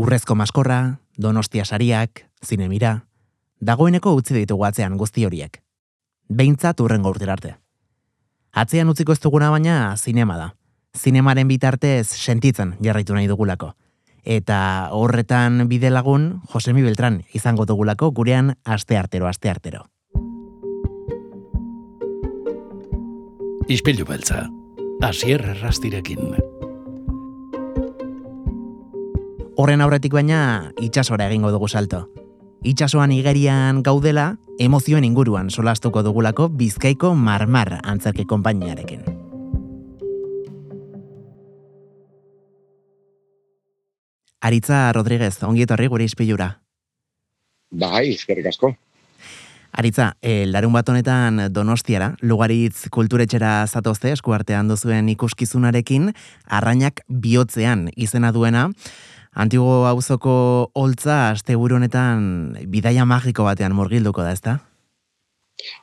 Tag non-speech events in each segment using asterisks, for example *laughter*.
Urrezko maskorra, donostia sariak, zinemira, dagoeneko utzi ditugu atzean guzti horiek. Beintzat urrengo urterarte. Atzean utziko ez duguna baina zinema da. Zinemaren bitartez sentitzen jarraitu nahi dugulako. Eta horretan bide lagun Josemi Beltran izango dugulako gurean aste artero aste artero. Ispilu beltza, asier errastirekin. Horren aurretik baina itxasora egingo dugu salto. Itxasoan igerian gaudela, emozioen inguruan solastuko dugulako bizkaiko marmar antzerke konpainiarekin. Aritza Rodríguez, ongi etorri gure ispilura. Bai, eskerrik asko. Aritza, e, larun bat honetan donostiara, lugaritz kulturetxera zatozte eskuartean duzuen ikuskizunarekin, arrainak bihotzean izena duena, Antigo auzoko holtza asteburu honetan bidaia magiko batean murgilduko da, ezta?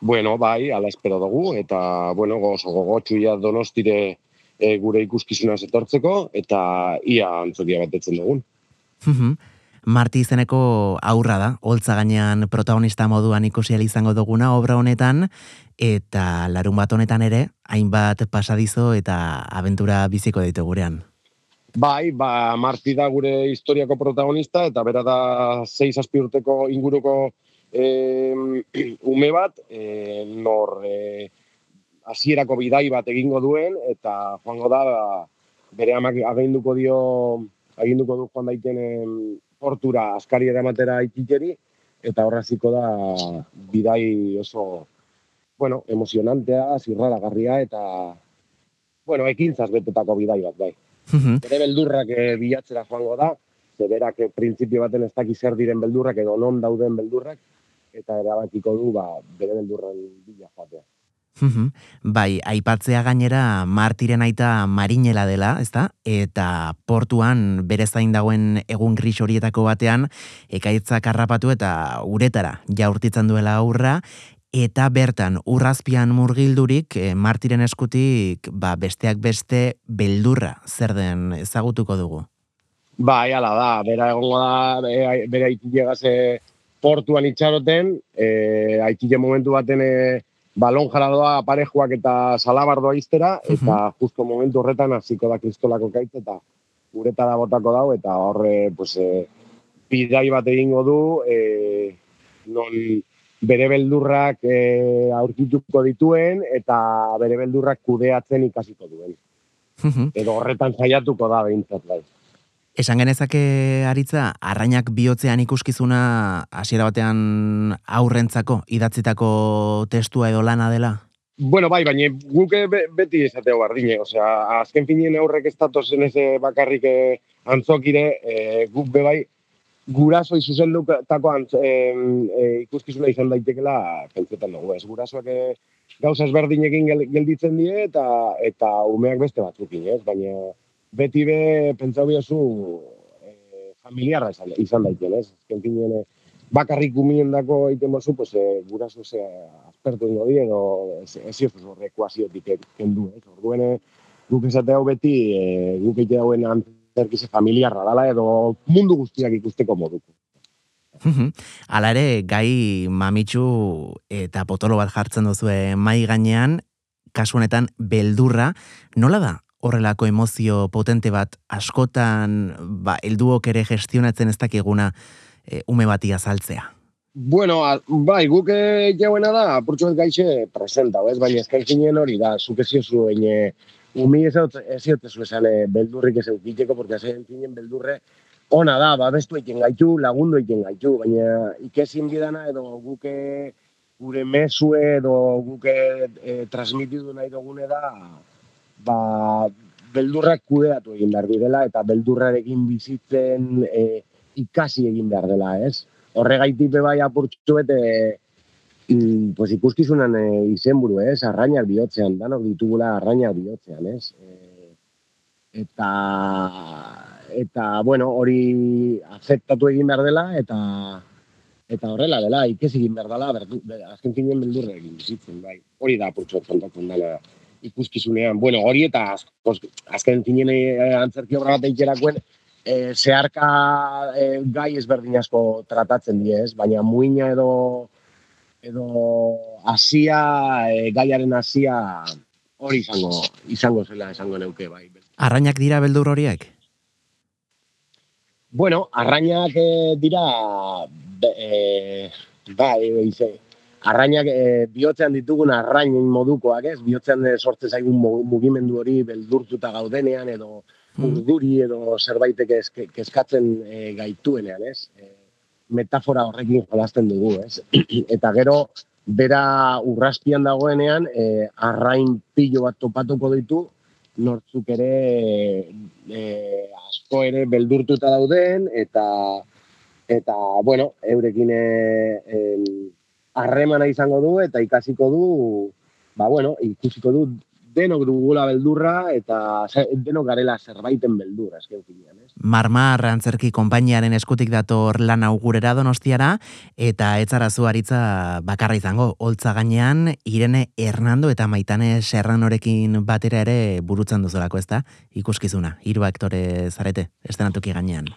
Bueno, bai, ala espero dugu eta bueno, gozo gogotsu ja Donostire e, gure ikuskizuna etortzeko eta ia antzokia batetzen dugun. Marti izeneko aurra da, holtza gainean protagonista moduan ikusi izango duguna obra honetan eta larun bat honetan ere hainbat pasadizo eta aventura biziko ditu gurean. Bai, ba, Marti da gure historiako protagonista, eta bera da 6 azpi urteko inguruko e, *clears throat* ume bat, e, nor e, asierako bidai bat egingo duen, eta joango da, bere amak aginduko dio, aginduko du joan daiten portura askari eramatera ikikeri, eta horraziko da bidai oso, bueno, emozionantea, zirraragarria, eta, bueno, ekintzaz betetako bidai bat, bai. Bere beldurrak e, bilatzera joango da, berak eh, printzipio baten ez dakiz zer diren beldurrak edo non dauden beldurrak, eta erabakiko du ba, bere beldurren bila joatea. bai, aipatzea gainera martiren aita marinela dela, ezta? Eta portuan bere zain dagoen egun gris horietako batean ekaitzak harrapatu eta uretara jaurtitzen duela aurra eta bertan urrazpian murgildurik e, martiren eskutik ba, besteak beste beldurra zer den ezagutuko dugu. Ba, ala da, bera egongo da, bera ikilegaz portuan itxaroten, e, aikile momentu baten e, balon jaradoa parejuak eta salabardoa iztera, eta justo momentu horretan hasiko da kristolako kaitz eta uretara botako dau, eta horre, pues, e, bidai bat egingo du, e, non bere beldurrak e, aurkituko dituen eta bere beldurrak kudeatzen ikasiko duen. Edo horretan saiatuko da behintzat bai. Esan genezake aritza, arrainak bihotzean ikuskizuna hasiera batean aurrentzako idatzitako testua edo lana dela? Bueno, bai, baina guk beti esateo bardine, osea, azken finien aurrek ez datozen eze bakarrik eh, antzokire, e, guk be guraso izuzen dukatako e, ikuskizuna izan daitekela pentsetan dugu. Ez gurasoak e, gauza ezberdinekin gelditzen die eta eta umeak beste batzukin, ez? Baina beti be pentsau biozu e, familiarra izan, izan daiten, ez? Kentinien e, bakarrik umien dako egiten bozu, pues, e, guraso ze aspertu ingo die, edo ez, ez ez ekuaziotik kendu, ez? Orduen, e, guk esate hau beti, e, guk egite hauen zerkize familiarra dala edo mundu guztiak ikusteko moduko. Hala ere, gai mamitsu eta potolo bat jartzen duzu mai gainean, kasu honetan beldurra, nola da horrelako emozio potente bat askotan ba, elduok ere gestionatzen ez dakiguna e, ume bati azaltzea? Bueno, a, bai, guk jauena da, apurtxo bat gaixe presenta, ez? baina ezken hori da, zuke zuen umi ez ez esan e, beldurrik ez eukiteko, porque hazen zinen beldurre ona da, ba, bestu egin gaitu, lagundu egin gaitu, baina ikesin bidana edo guke gure mesue edo guke e, transmitidu nahi dugune da, ba, beldurrak kudeatu egin behar dela eta beldurrarekin bizitzen e, ikasi egin behar dela, ez? Horregaitik bai apurtxu bete, mm, pues ikuskizunan e, izenburu, ez? Arrainak bihotzean, danok ditugula arrainak bihotzean, ez? E, eta eta bueno, hori aceptatu egin behar dela eta eta horrela dela, ikez egin behar dela, berdu, azken finien beldurre egin bizitzen, bai. Hori da apurtxo kontatzen dela ikuskizunean. Bueno, hori eta azken finien e, antzerki obra bat eikerakoen e, zeharka e, gai ezberdin asko tratatzen die, ez? Baina muina edo edo hasia e, gaiaren hasia hori izango izango zela esango neuke bai. Arrainak dira beldur horiek? Bueno, arrainak e, dira e, bai, e, arrainak e, bihotzean ditugun arrainen modukoak, ez? Bihotzean e, sortzen zaigun mugimendu hori beldurtuta gaudenean edo hmm. urduri edo zerbaitek kezkatzen e, gaituenean, ez? E, metafora horrekin jolazten dugu, ez? *clears throat* Eta gero, bera urraspian dagoenean, e, arrain pilo bat topatuko ditu, nortzuk ere e, asko ere beldurtuta dauden, eta eta, bueno, eurekin e, harremana izango du eta ikasiko du, ba bueno, ikusiko du denok dugula beldurra eta denok garela zerbaiten beldurra, esken finean, ez? Marmar antzerki konpainiaren eskutik dator lan augurera donostiara eta etzara zuaritza bakarra izango, holtza gainean Irene Hernando eta Maitane Serranorekin batera ere burutzen duzulako, ezta? Ikuskizuna, hiru aktore zarete, estenatuki gainean.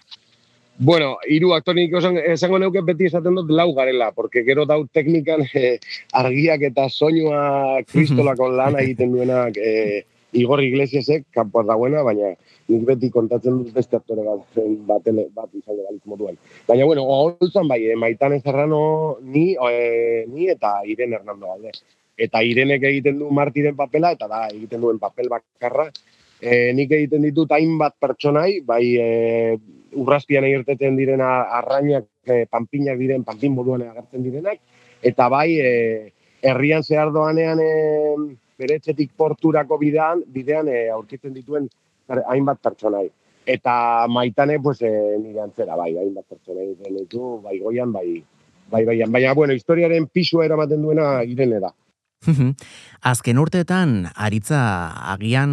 Bueno, hiru aktorik esango neuke beti esaten dut lau garela, porque gero dau teknikan *laughs* eh, argiak eta soinua kristolako *laughs* lan egiten duenak eh, Igor Iglesiasek, kanpoaz dagoena, baina nik beti kontatzen dut beste aktore bat, bat, bat izango balik moduan. Baina, bueno, holtzan bai, eh, Maitane Serrano ni, eh, ni eta Irene Hernando alde. Eta Irenek egiten du Martiren papela, eta da, egiten duen papel bakarra. Eh, nik egiten ditut hainbat pertsonai, bai, eh, urraspian egirteten direna arrainak, e, panpinak diren, panpin moduan agertzen direnak, eta bai, e, herrian zehar doanean e, bere etxetik porturako bidean, bidean e, aurkitzen dituen hainbat pertsonai. Eta maitane, pues, e, nire antzera, bai, hainbat pertsonai ditu, bai goian, bai, bai, bai, baina, bueno, historiaren pisua eramaten duena irene da. *laughs* Azken urteetan, aritza agian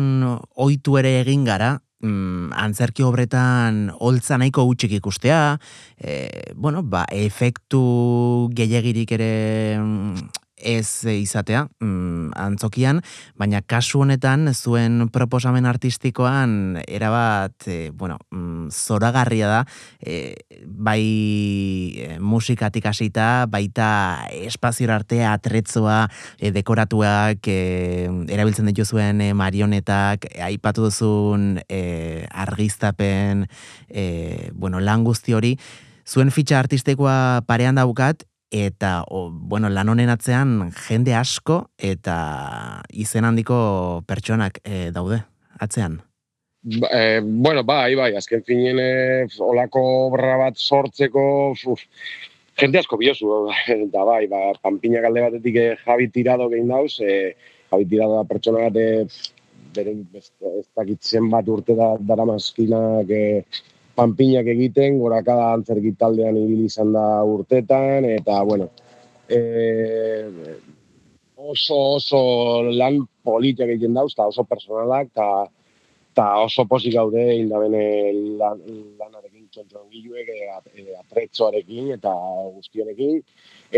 oitu ere egin gara, mm, antzerki obretan holtza nahiko gutxik ikustea, e, bueno, ba, efektu gehiagirik ere mm, ez izatea mm, antzokian, baina kasu honetan zuen proposamen artistikoan erabat, e, bueno, mm, zoragarria da, e, bai musikatik hasita, baita espazio arte atretzoa, e, dekoratuak, e, erabiltzen ditu zuen e, marionetak, aipatu duzun e, argiztapen, e, bueno, lan guzti hori, zuen fitxa artistikoa parean daukat, eta o, bueno, lan honen atzean jende asko eta izen handiko pertsonak e, daude atzean. Ba, e, bueno, bai, bai, azken finen e, olako obra bat sortzeko uf, jende asko biozu, *laughs* eta bai, ba, panpina galde batetik e, Javi Tirado gehin dauz, e, Javi Tirado da pertsona bat e, beren ez, dakitzen bat urte da, dara mazkinak e, panpinak egiten, gorakada antzerki taldean ibili izan da urtetan, eta, bueno, e, oso, oso lan politiak egiten dauz, eta oso personalak, eta, eta oso posik gaude hildabene lan, lanarekin txontron giluek, e, atretzoarekin eta guztionekin,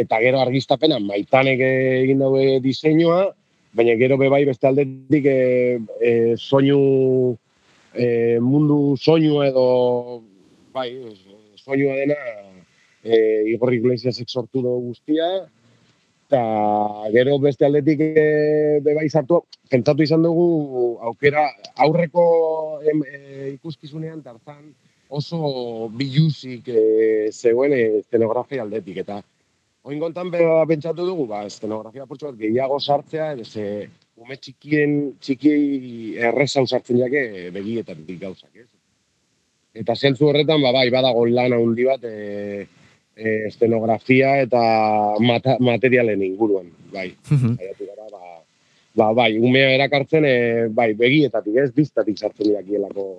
eta gero argiztapena maitanek egin daue diseinua, baina gero bebai beste aldetik e, e, soinu e, mundu soinu edo bai, soinua dena e, Igor Iglesiasek sortu dugu guztia eta gero beste aldetik e, bebai zartu, pentsatu izan dugu aukera aurreko em, e, ikuskizunean tarzan oso biluzik e, zegoen eszenografia aldetik eta Oin gontan pentsatu dugu, ba, eszenografia portsu bat gehiago sartzea, ze ume txikien, txiki erreza usartzen jake begietan gauzak, ez? Eta zentzu horretan, ba, bai, badago lan handi bat, e, e, estenografia eta mata, materialen inguruan, bai. gara, ba, ba, bai, umea erakartzen, e, bai, begietatik, ez, biztatik sartzen jakielako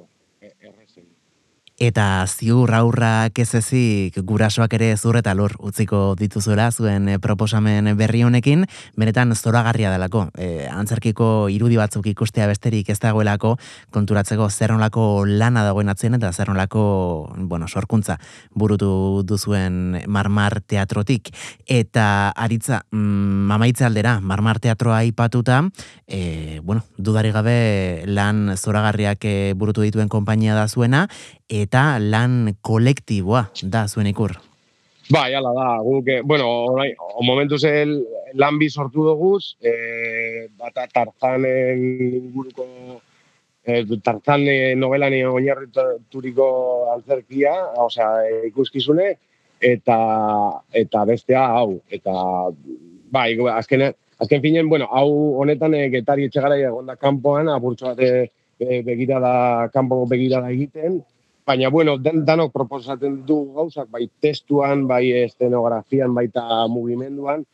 Eta ziur aurrak ez ezik gurasoak ere zur eta lur utziko dituzuela zuen eh, proposamen berri honekin, benetan zoragarria delako. E, antzerkiko irudi batzuk ikustea besterik ez dagoelako konturatzeko zer lana dagoen atzen eta zer bueno, sorkuntza burutu duzuen marmar teatrotik. Eta aritza, mm, mamaitze aldera, marmar teatroa ipatuta, e, bueno, dudari gabe lan zoragarriak burutu dituen konpainia da zuena, eta lan kolektiboa da zuen ikur. Bai, ala da, guk, eh, bueno, orai, o momentuz el, lan bi sortu duguz, e, bata tarzanen inguruko, e, tarzan novelan oinarrituriko antzerkia, osea, ikuskizune, eta eta bestea hau, eta bai, azken, azken finen, bueno, hau honetan e, getari etxegara egon da kanpoan, apurtxo bat e, begirada, kanpo begirada egiten, baina, bueno, den, danok proposatzen du gauzak, bai testuan, bai estenografian, baita mugimenduan,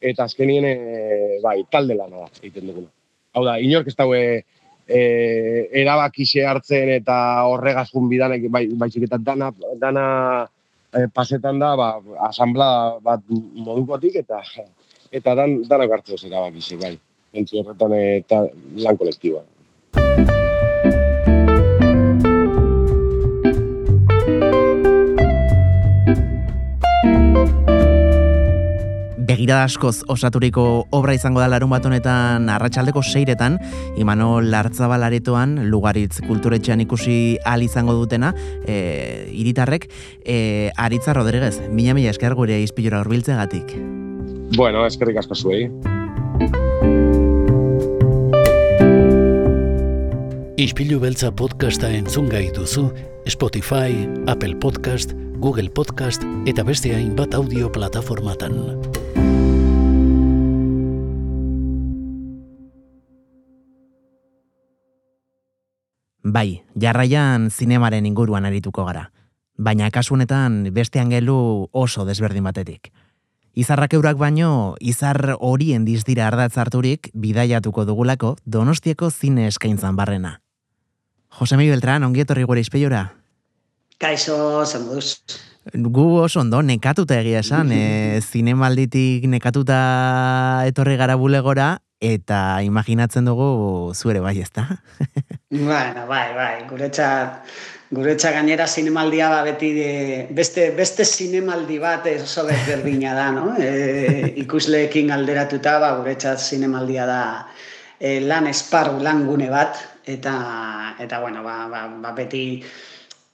eta azkenien, e, bai, talde lana da, egiten duguna. Hau da, inork ez daue e, erabakixe hartzen eta horregazun bidanek, bai, baizik eta dana, dana e, pasetan da, ba, asamblea bat modukotik, eta eta dan, danak hartzen erabakixe, bai. Entzi horretan eta lan kolektiboa. Begirada askoz osaturiko obra izango da larun bat honetan arratsaldeko seiretan, Imanol Lartzabalaretoan lugaritz kulturetxean ikusi al izango dutena, e, iritarrek, e, Aritza Rodríguez, mila mila esker gure izpilora gatik. Bueno, eskerrik asko zuei. Ispilu beltza podcasta entzun duzu Spotify, Apple Podcast, Google Podcast eta beste hainbat audio plataformatan. Bai, jarraian zinemaren inguruan arituko gara. Baina kasunetan beste angelu oso desberdin batetik. Izarrak eurak baino, izar horien dizdira ardatz harturik bidaiatuko dugulako donostieko zine eskaintzan barrena. Jose Miguel Beltran, ongietorri gure izpeiora? Kaixo, zen Gu oso ondo, nekatuta egia esan, *laughs* e, zinemalditik nekatuta etorri gara bulegora, eta imaginatzen dugu zuere bai, ezta? *laughs* bueno, bai, bai, guretzat, guretzat gainera zinemaldia ba beti de, beste, beste zinemaldi bat oso desberdina da, no? E, ikusleekin alderatuta, ba, guretzat zinemaldia da e, lan esparru, lan gune bat, eta, eta bueno, ba, ba, ba beti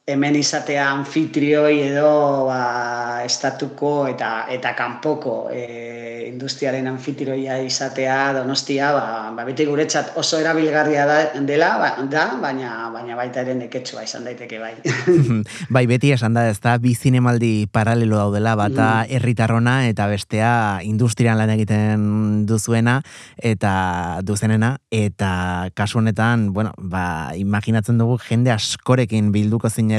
hemen izatea anfitrioi edo ba, estatuko eta eta kanpoko e, industriaren anfitrioia izatea donostia ba, ba beti guretzat oso erabilgarria da, dela ba, da baina baina baita ere neketsua izan daiteke bai *laughs* bai beti esan da ez da bi zinemaldi paralelo daudela bata mm. herritarrona eta bestea industrian lan egiten duzuena eta duzenena eta kasu honetan bueno ba imaginatzen dugu jende askorekin bilduko zine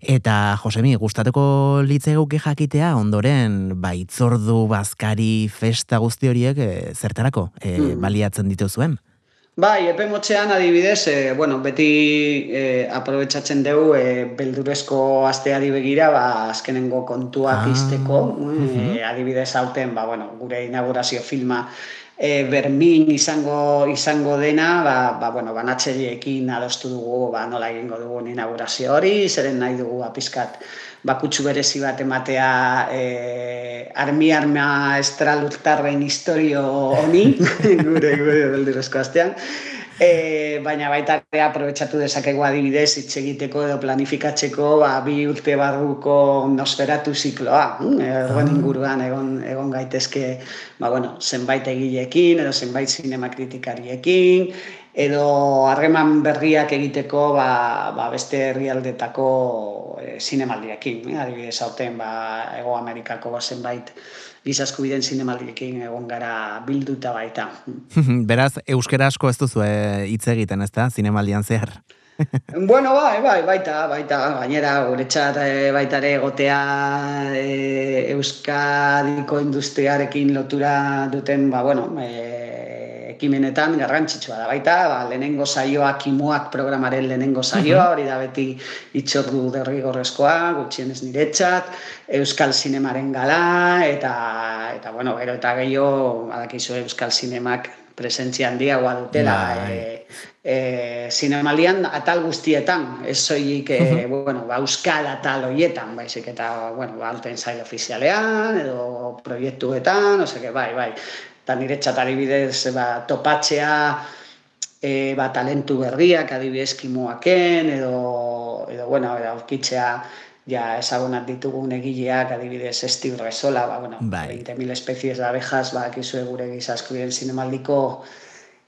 eta Josemi, gustatuko litze guke jakitea, ondoren, baitzordu, bazkari, festa guzti horiek, e, zertarako, e, baliatzen ditu zuen? Bai, epe motxean adibidez, e, bueno, beti e, aprobetsatzen dugu e, beldurezko asteari begira, ba, azkenengo kontuak ah, izteko, e, adibidez hauten, ba, bueno, gure inaugurazio filma e, bermin izango izango dena, ba, ba, bueno, banatxeriekin adostu dugu ba, nola egingo dugu inaugurazio hori, zeren nahi dugu apiskat bakutsu berezi bat ematea e, armi arma estralurtarren historio honi, gure, gure beldurezko astean. E, baina baita ere aprobetsatu dezakegu adibidez hitz egiteko edo planifikatzeko ba, bi urte barruko nosferatu zikloa. Hm? Ergoen ah. inguruan egon, egon gaitezke ba, bueno, zenbait egilekin edo zenbait zinema kritikariekin edo harreman berriak egiteko ba, ba beste herrialdetako e, zinemaldiekin. Adibidez, hauten ba, Ego Amerikako zenbait gizasko biden zinemaldiekin egon gara bilduta baita. *laughs* Beraz, euskera asko ez duzu hitz egiten, ezta, zinemaldian zehar? *laughs* bueno, bai, bai, baita, baita, gainera, guretzat eh, baita ere egotea e, euskadiko industriarekin lotura duten, ba, bueno, e, ekimenetan garrantzitsua da. Baita, ba, lehenengo saioa kimuak programaren lehenengo saioa, hori da beti itxordu derrigorrezkoa, gutxien ez niretzat, Euskal Zinemaren gala, eta, eta bueno, gero eta gehiago, badakizu Euskal Zinemak presentzia handia dutela, bai. e, e, zinemalian atal guztietan, ez zoik, e, bueno, ba, euskal atal hoietan, baizik, eta, bueno, ba, alten zail ofizialean, edo proiektuetan, ose, bai, bai, eta nire txatari bidez ba, topatzea e, ba, talentu berriak adibidez kimoaken edo, edo bueno, aurkitzea ja ezagunat ditugun egileak, adibidez Esti Urresola, ba, bueno, bai. 20.000 espezies da abejas, ba, kizue gure gizaskubien zinemaldiko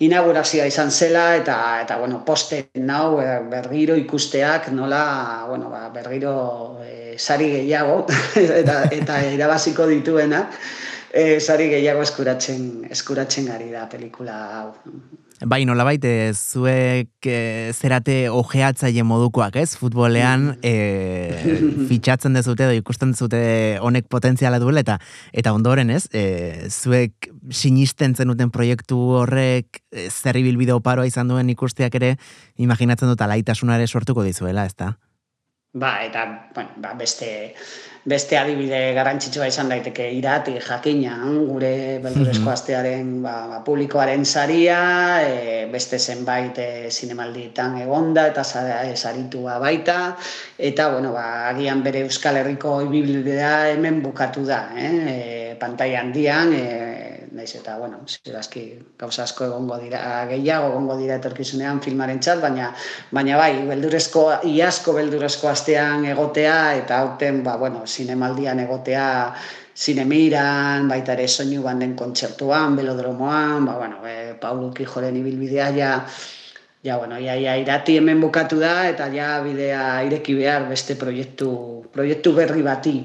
inaugurazioa izan zela, eta, eta bueno, posten nau, eh, bergiro ikusteak, nola, bueno, ba, bergiro e, sari gehiago, *laughs* eta, eta irabaziko dituena, e, sari gehiago eskuratzen, eskuratzen ari da pelikula hau. Bai, nola baite, zuek e, zerate ojeatzaile modukoak, ez? Futbolean e, *laughs* fitxatzen dezute edo ikusten dezute honek potentziala duela eta eta ondoren, ez? E, zuek sinisten zenuten proiektu horrek e, zerri bilbide oparoa izan duen ikusteak ere imaginatzen dut alaitasunare sortuko dizuela, ez da? Ba, eta bueno, ba, beste, beste adibide garrantzitsua izan daiteke. Irati jakina, gure beldurezko astearen ba, ba, publikoaren saria, e, beste zenbait e, zinemalditan egonda eta e, saritua baita, eta bueno, ba, agian bere Euskal Herriko ibibilidea hemen bukatu da, eh? e, pantai handian, e, naiz eta, bueno, zirazki gauza asko egongo dira, gehiago egongo dira etorkizunean filmaren txat, baina, baina bai, beldurezko, iasko beldurezko astean egotea, eta hauten, ba, bueno, zinemaldian egotea, zinemiran, baita ere soinu banden kontzertuan, belodromoan, ba, bueno, e, Paulo Kijoren ibilbidea ja, ja, bueno, ja, ja, irati hemen bukatu da, eta ja bidea ireki behar beste proiektu, proiektu berri bati.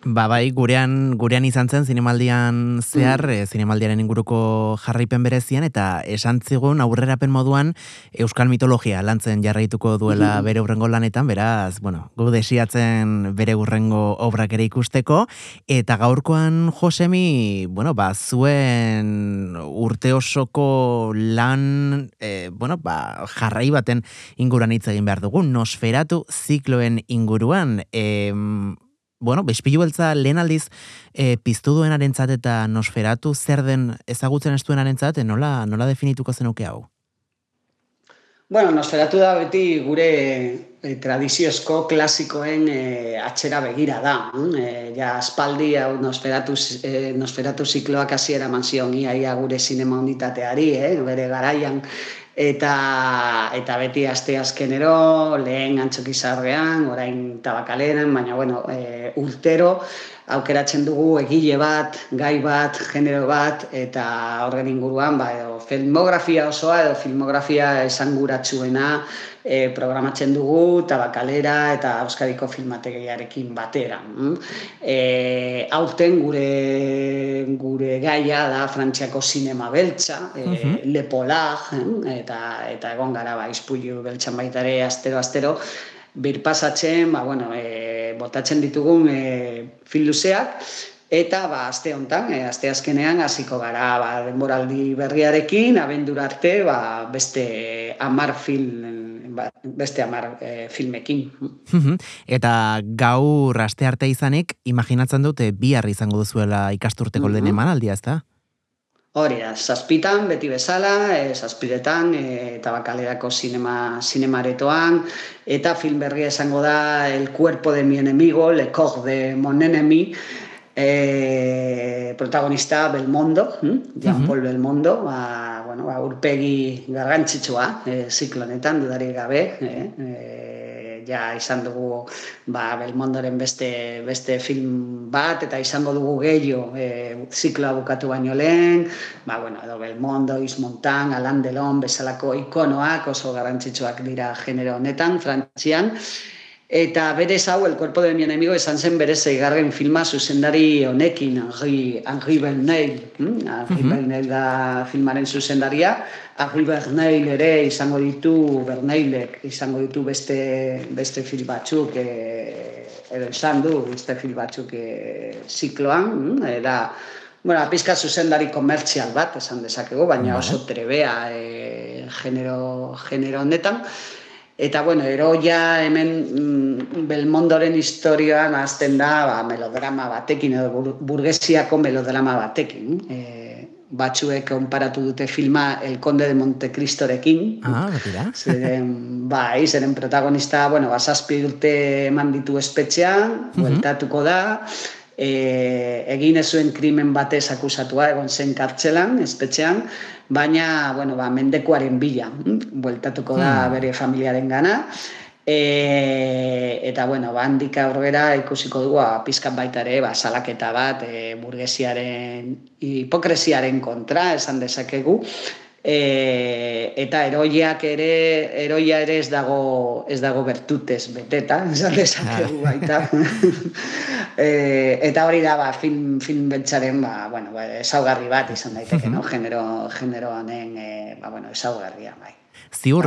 Ba, bai, gurean, gurean izan zen zinemaldian zehar, mm. zinemaldiaren inguruko jarraipen berezian, eta esan zigun aurrerapen moduan Euskal mitologia lantzen jarraituko duela mm. bere urrengo lanetan, beraz, bueno, gu desiatzen bere urrengo obrak ere ikusteko, eta gaurkoan Josemi, bueno, ba, zuen urte osoko lan, e, bueno, ba, jarrai baten inguruan hitz egin behar dugu, nosferatu zikloen inguruan, e, bueno, bespilu beltza lehen aldiz e, piztu duen arentzat eta nosferatu zer den ezagutzen ez duen arentzat, e, nola, nola definituko zenuke hau? Bueno, nosferatu da beti gure e, tradiziozko klasikoen e, atxera begira da. E, ja, aspaldi hau nosferatu, e, nosferatu zikloak hasiera manzion ia, ia gure sinema unitateari, eh? bere garaian eta eta beti aste azkenero lehen antzokizarrean, orain tabakaleran, baina bueno, e, urtero aukeratzen dugu egile bat, gai bat, genero bat eta horren inguruan ba edo filmografia osoa edo filmografia esanguratsuena e, programatzen dugu tabakalera eta Euskadiko filmategiarekin batera. E, aurten gure gure gaia da Frantziako sinema beltza, e, uh Lepolag, eta eta egon gara ba Ispulu beltzan baita ere astero astero birpasatzen, ba bueno, e, botatzen ditugun e, filuseak Eta ba aste hontan, e, aste azkenean hasiko gara ba denboraldi berriarekin, abendura arte, ba, beste 10 film ba, beste amar e, filmekin. Eta gau raste arte izanik, imaginatzen dute bihar izango duzuela ikasturteko mm -hmm. lehen emanaldia, ez? Hori da, zazpitan, beti bezala, e, zazpiretan, e, eta bakalerako sinema, sinemaretoan, eta film berria esango da El cuerpo de mi enemigo, Le corps de mon ennemi, e, protagonista Belmondo, hm? Jean Paul Belmondo, ba, bueno, ba, urpegi garrantzitsua, e, ziklonetan, dudari gabe, e, e, ja izan dugu ba, Belmondoren beste, beste film bat, eta izango dugu gehiago e, zikloa bukatu baino lehen, ba, bueno, edo Belmondo, Ismontan, Alain Delon, bezalako ikonoak oso garrantzitsuak dira genero honetan, frantzian, Eta berez hau, El cuerpo de mi enemigo, esan zen bere zeigarren filma zuzendari honekin, Henri, Henri Berneil. Hm? Henri uh -huh. da filmaren zuzendaria. Henri Berneil ere izango ditu, Berneilek izango ditu beste, beste film batzuk, e, edo esan du, beste film batzuk e, zikloan. Hm? Eta, bueno, apizka zuzendari komertzial bat, esan dezakegu, baina oso trebea e, genero, genero honetan. Eta, bueno, eroia hemen mm, Belmondoren historioan azten da ba, melodrama batekin, edo burgesiako melodrama batekin. E, batzuek konparatu dute filma El Conde de Montecristorekin. Ah, batira. *laughs* Zeren, bai, zeren protagonista, bueno, basazpi urte eman ditu espetxean, -huh. bueltatuko da, e, egin zuen krimen batez akusatua egon zen kartzelan, espetxean, baina, bueno, ba, mendekuaren bila, hm? bueltatuko da hmm. bere familiaren gana, E, eta, bueno, ba, handik aurrera ikusiko dugu, ba, pizkat baita ere, ba, salaketa bat, e, burgesiaren, hipokresiaren kontra, esan dezakegu, E, eta eroiak ere eroia ere ez dago ez dago bertutez beteta *laughs* esan dezakegu ah. baita *laughs* e, eta hori da ba, film, film bentsaren ba, bueno, ba, esaugarri bat izan daiteke no? genero, genero honen e, ba, bueno, esaugarria bai ziur...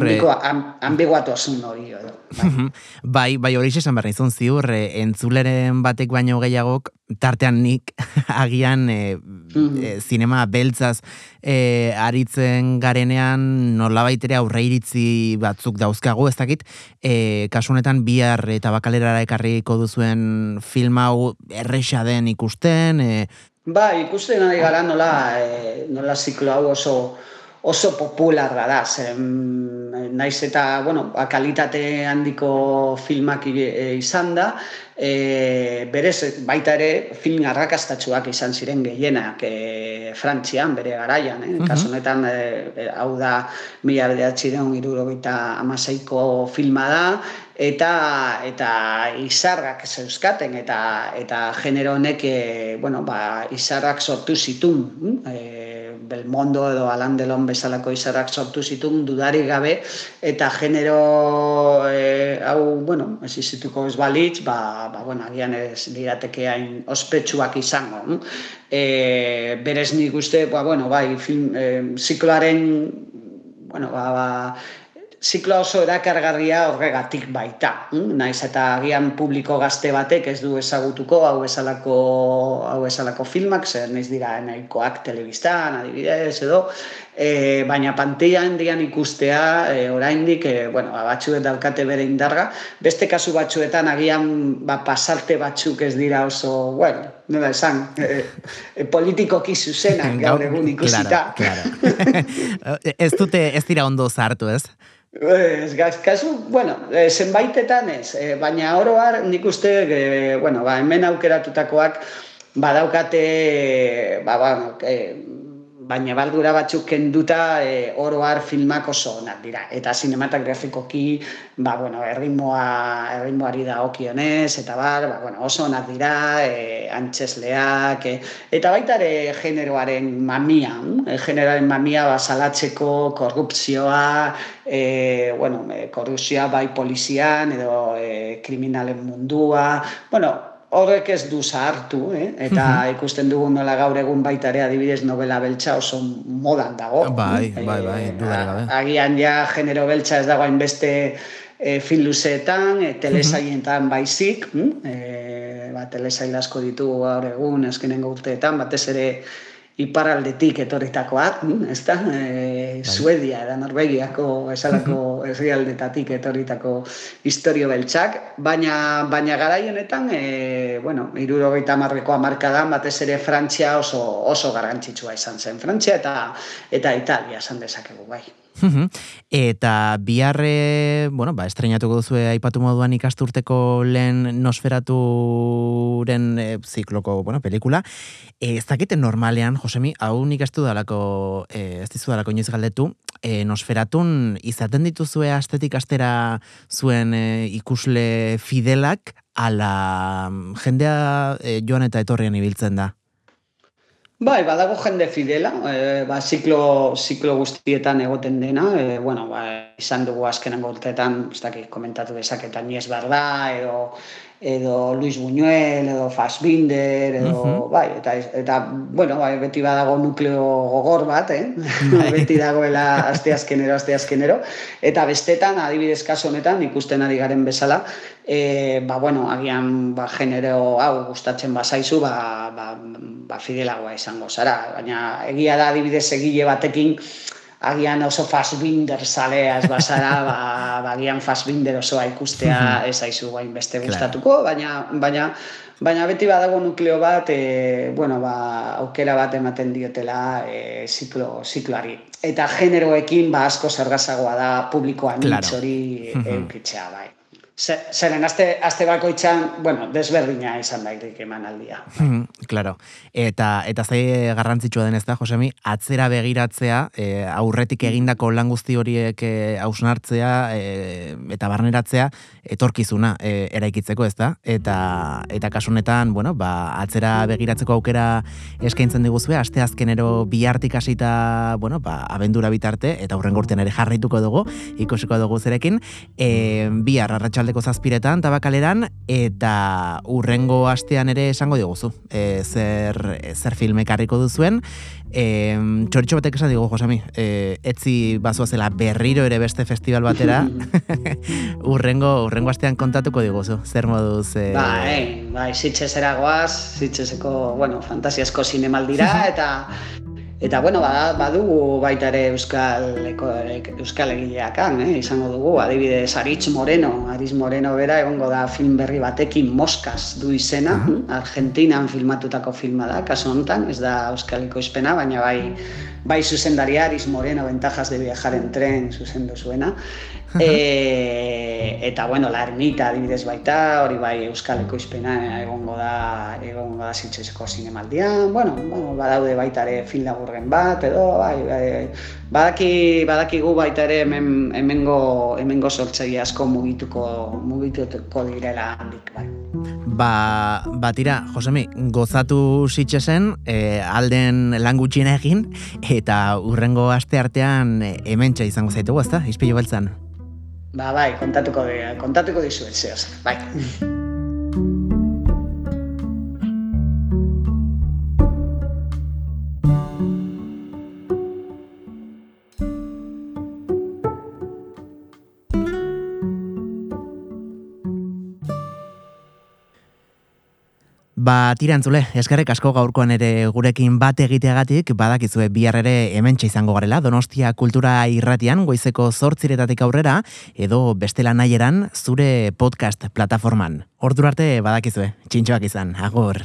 Ambiguatosun hori, edo. Bai. *laughs* bai, bai hori esan behar nizun, ziur, eh, entzuleren batek baino gehiagok, tartean nik, *laughs* agian, e, e, zinema beltzaz e, aritzen garenean, nola baitere aurre iritzi batzuk dauzkagu, ez dakit, e, kasunetan bihar eta bakalerara ekarriko duzuen film hau erresa den ikusten, e, Ba, ikusten ari gara nola, e, nola ziklo hau oso, oso popularra da, zen, naiz eta, bueno, ba, kalitate handiko filmak e, izan da, e, berez, baita ere, film arrakastatxuak izan ziren gehienak e, Frantzian, bere garaian, eh? Uh -huh. e, hau da, mila bedeatxireun irurogeita amaseiko filma da, eta eta izarrak zeuzkaten eta eta genero honek e, bueno, ba, izarrak sortu zitun e, Belmondo edo Alan Delon bezalako izarrak sortu zitun dudari gabe eta genero e, hau, bueno, ez izituko ez balitz, ba, ba, bueno, agian ez dirateke hain ospetsuak izango. E, berez nik uste, ba, bueno, bai, film, e, zikloaren, bueno, ba, ba, ziklo oso erakargarria horregatik baita. Hm? Naiz eta agian publiko gazte batek ez du ezagutuko hau esalako, hau esalako filmak, zer naiz dira nahikoak telebistan, adibidez edo, e, baina pantilla handian ikustea e, oraindik e, bueno, ba, batzuet daukate bere indarga, beste kasu batzuetan agian ba, pasarte batzuk ez dira oso, bueno, nola esan, e, e, politikoki zuzenak gaur egun ikusita. Claro, claro. *laughs* ez dute, ez dira ondo zartu, ez? Ez, kasu, bueno, zenbaitetan ez, baina oroar nik uste, e, bueno, ba, hemen aukeratutakoak badaukate, ba, ba, e, baina baldura batzuk kenduta e, oro har filmak oso onak dira. Eta sinematografikoki, ba, bueno, erritmoa, erritmoari da okionez, eta bar, ba, bueno, oso onak dira, e, antxesleak, e, eta baita ere generoaren mamia, e, generoaren mamia ba, salatzeko korrupzioa, e, bueno, korrupzioa bai polizian, edo e, kriminalen mundua, bueno, horrek ez du zahartu, eh? eta mhm. ikusten dugu nola gaur egun baita ere adibidez novela beltza oso modan dago. Bai, bai, bai, eh, Agian ja genero beltza ez dagoen beste e, film luzeetan, e, telesaientan baizik, hm? e, ba, telesail asko ditugu gaur egun, eskenengo urteetan, batez ere iparaldetik etorritakoak, hm, ez da, e, Suedia eta Norvegiako esalako *laughs* herrialdetatik etorritako historio beltzak, baina, baina garai honetan, e, bueno, irurogeita marreko amarkadan, batez ere Frantzia oso, oso garrantzitsua izan zen. Frantzia eta, eta Italia esan dezakegu bai. Eta biharre, bueno, ba, estrenatuko duzu aipatu moduan ikasturteko lehen nosferaturen e, zikloko, bueno, pelikula. E, ez dakite normalean, Josemi, hau nik astu dalako, e, ez dizu dalako inoiz galdetu, e, nosferatun izaten dituzue astetik astera zuen e, ikusle fidelak, ala jendea e, joan eta etorrian ibiltzen da. Bai, badago jende fidela, e, ba, ziklo, ziklo guztietan egoten dena, e, bueno, ba, izan dugu azkenan gortetan, ez dakit, komentatu dezaketan, nies barda, edo, edo Luis Buñuel, edo Fassbinder, edo, bai, eta, eta, bueno, bai, beti badago nukleo gogor bat, eh? *laughs* Bai. beti dagoela aste azkenero, aste azkenero, eta bestetan, adibidez kaso honetan, ikusten ari garen bezala, e, ba, bueno, agian, ba, genero hau gustatzen bazaizu, ba, ba, ba, fidelagoa izango zara, baina egia da adibidez egile batekin, agian oso Fassbinder zalea ez bazara, *laughs* ba, ba, agian Fassbinder osoa ikustea ez aizu bain beste gustatuko, baina, baina, baina beti badago nukleo bat, e, bueno, ba, aukera bat ematen diotela e, ziklo, zikloari. Eta generoekin ba, asko zergazagoa da publikoa claro. hori eukitzea, bai. Zeren, azte, azte bakoitzan, bueno, desberdina izan daitek eman aldia. Hmm, claro. Eta, eta zei garrantzitsua den ez da, Josemi, atzera begiratzea, e, aurretik egindako lan guzti horiek e, hausnartzea e, eta barneratzea, etorkizuna e, eraikitzeko ez da. Eta, eta kasunetan, bueno, ba, atzera begiratzeko aukera eskaintzen diguzue, aste azkenero bihartik hasita, bueno, ba, abendura bitarte, eta hurren ere jarraituko dugu, ikusiko dugu zerekin, e, bihar arratsaldeko zazpiretan, tabakaleran, eta urrengo astean ere esango diguzu, e, zer, zer filmek harriko duzuen, e, txoritxo batek esan digu, Josami, e, etzi bazuazela berriro ere beste festival batera, *laughs* urrengo, urrengo astean kontatuko diguzu, zer moduz... E... Bai, bai, zitxezera goaz, zitxezeko, bueno, fantasiasko zinemaldira, *laughs* eta Eta bueno, badugu baita ere euskal euskal egileak eh? izango dugu, adibidez Aritz Moreno, Aritz Moreno bera egongo da film berri batekin Moskas du izena, uh -huh. Argentinan filmatutako filma da, kasu honetan, ez da euskaliko izpena, baina bai bai zuzendaria Aritz Moreno Ventajas de viajar en tren zuzendu zuena. E, eta bueno, la ermita adibidez baita, hori bai euskaleko izpena egongo da egongo da zitzezeko zinemaldian, bueno, bueno, badaude baita ere film laburren bat, edo bai, bai, badaki, badakigu baita ere hemen, hemengo, hemengo sortzaile asko mugituko, mugituko direla handik, bai. Ba, batira, Josemi, gozatu zitxesen, e, alden lan egin, eta urrengo aste artean e, hementsa izango zaitugu, ezta? Izpilu beltzan. Ba, bai, kontatuko, kontatuko dizuet, zehaz. Bai. Ba, tirantzule, eskerrek asko gaurkoan ere gurekin bat egiteagatik, badakizue bihar ere hementxe izango garela, Donostia Kultura Irratian, goizeko zortziretatik aurrera, edo bestela nahieran zure podcast plataforman. Ordu arte badakizue, txintxoak izan, agor.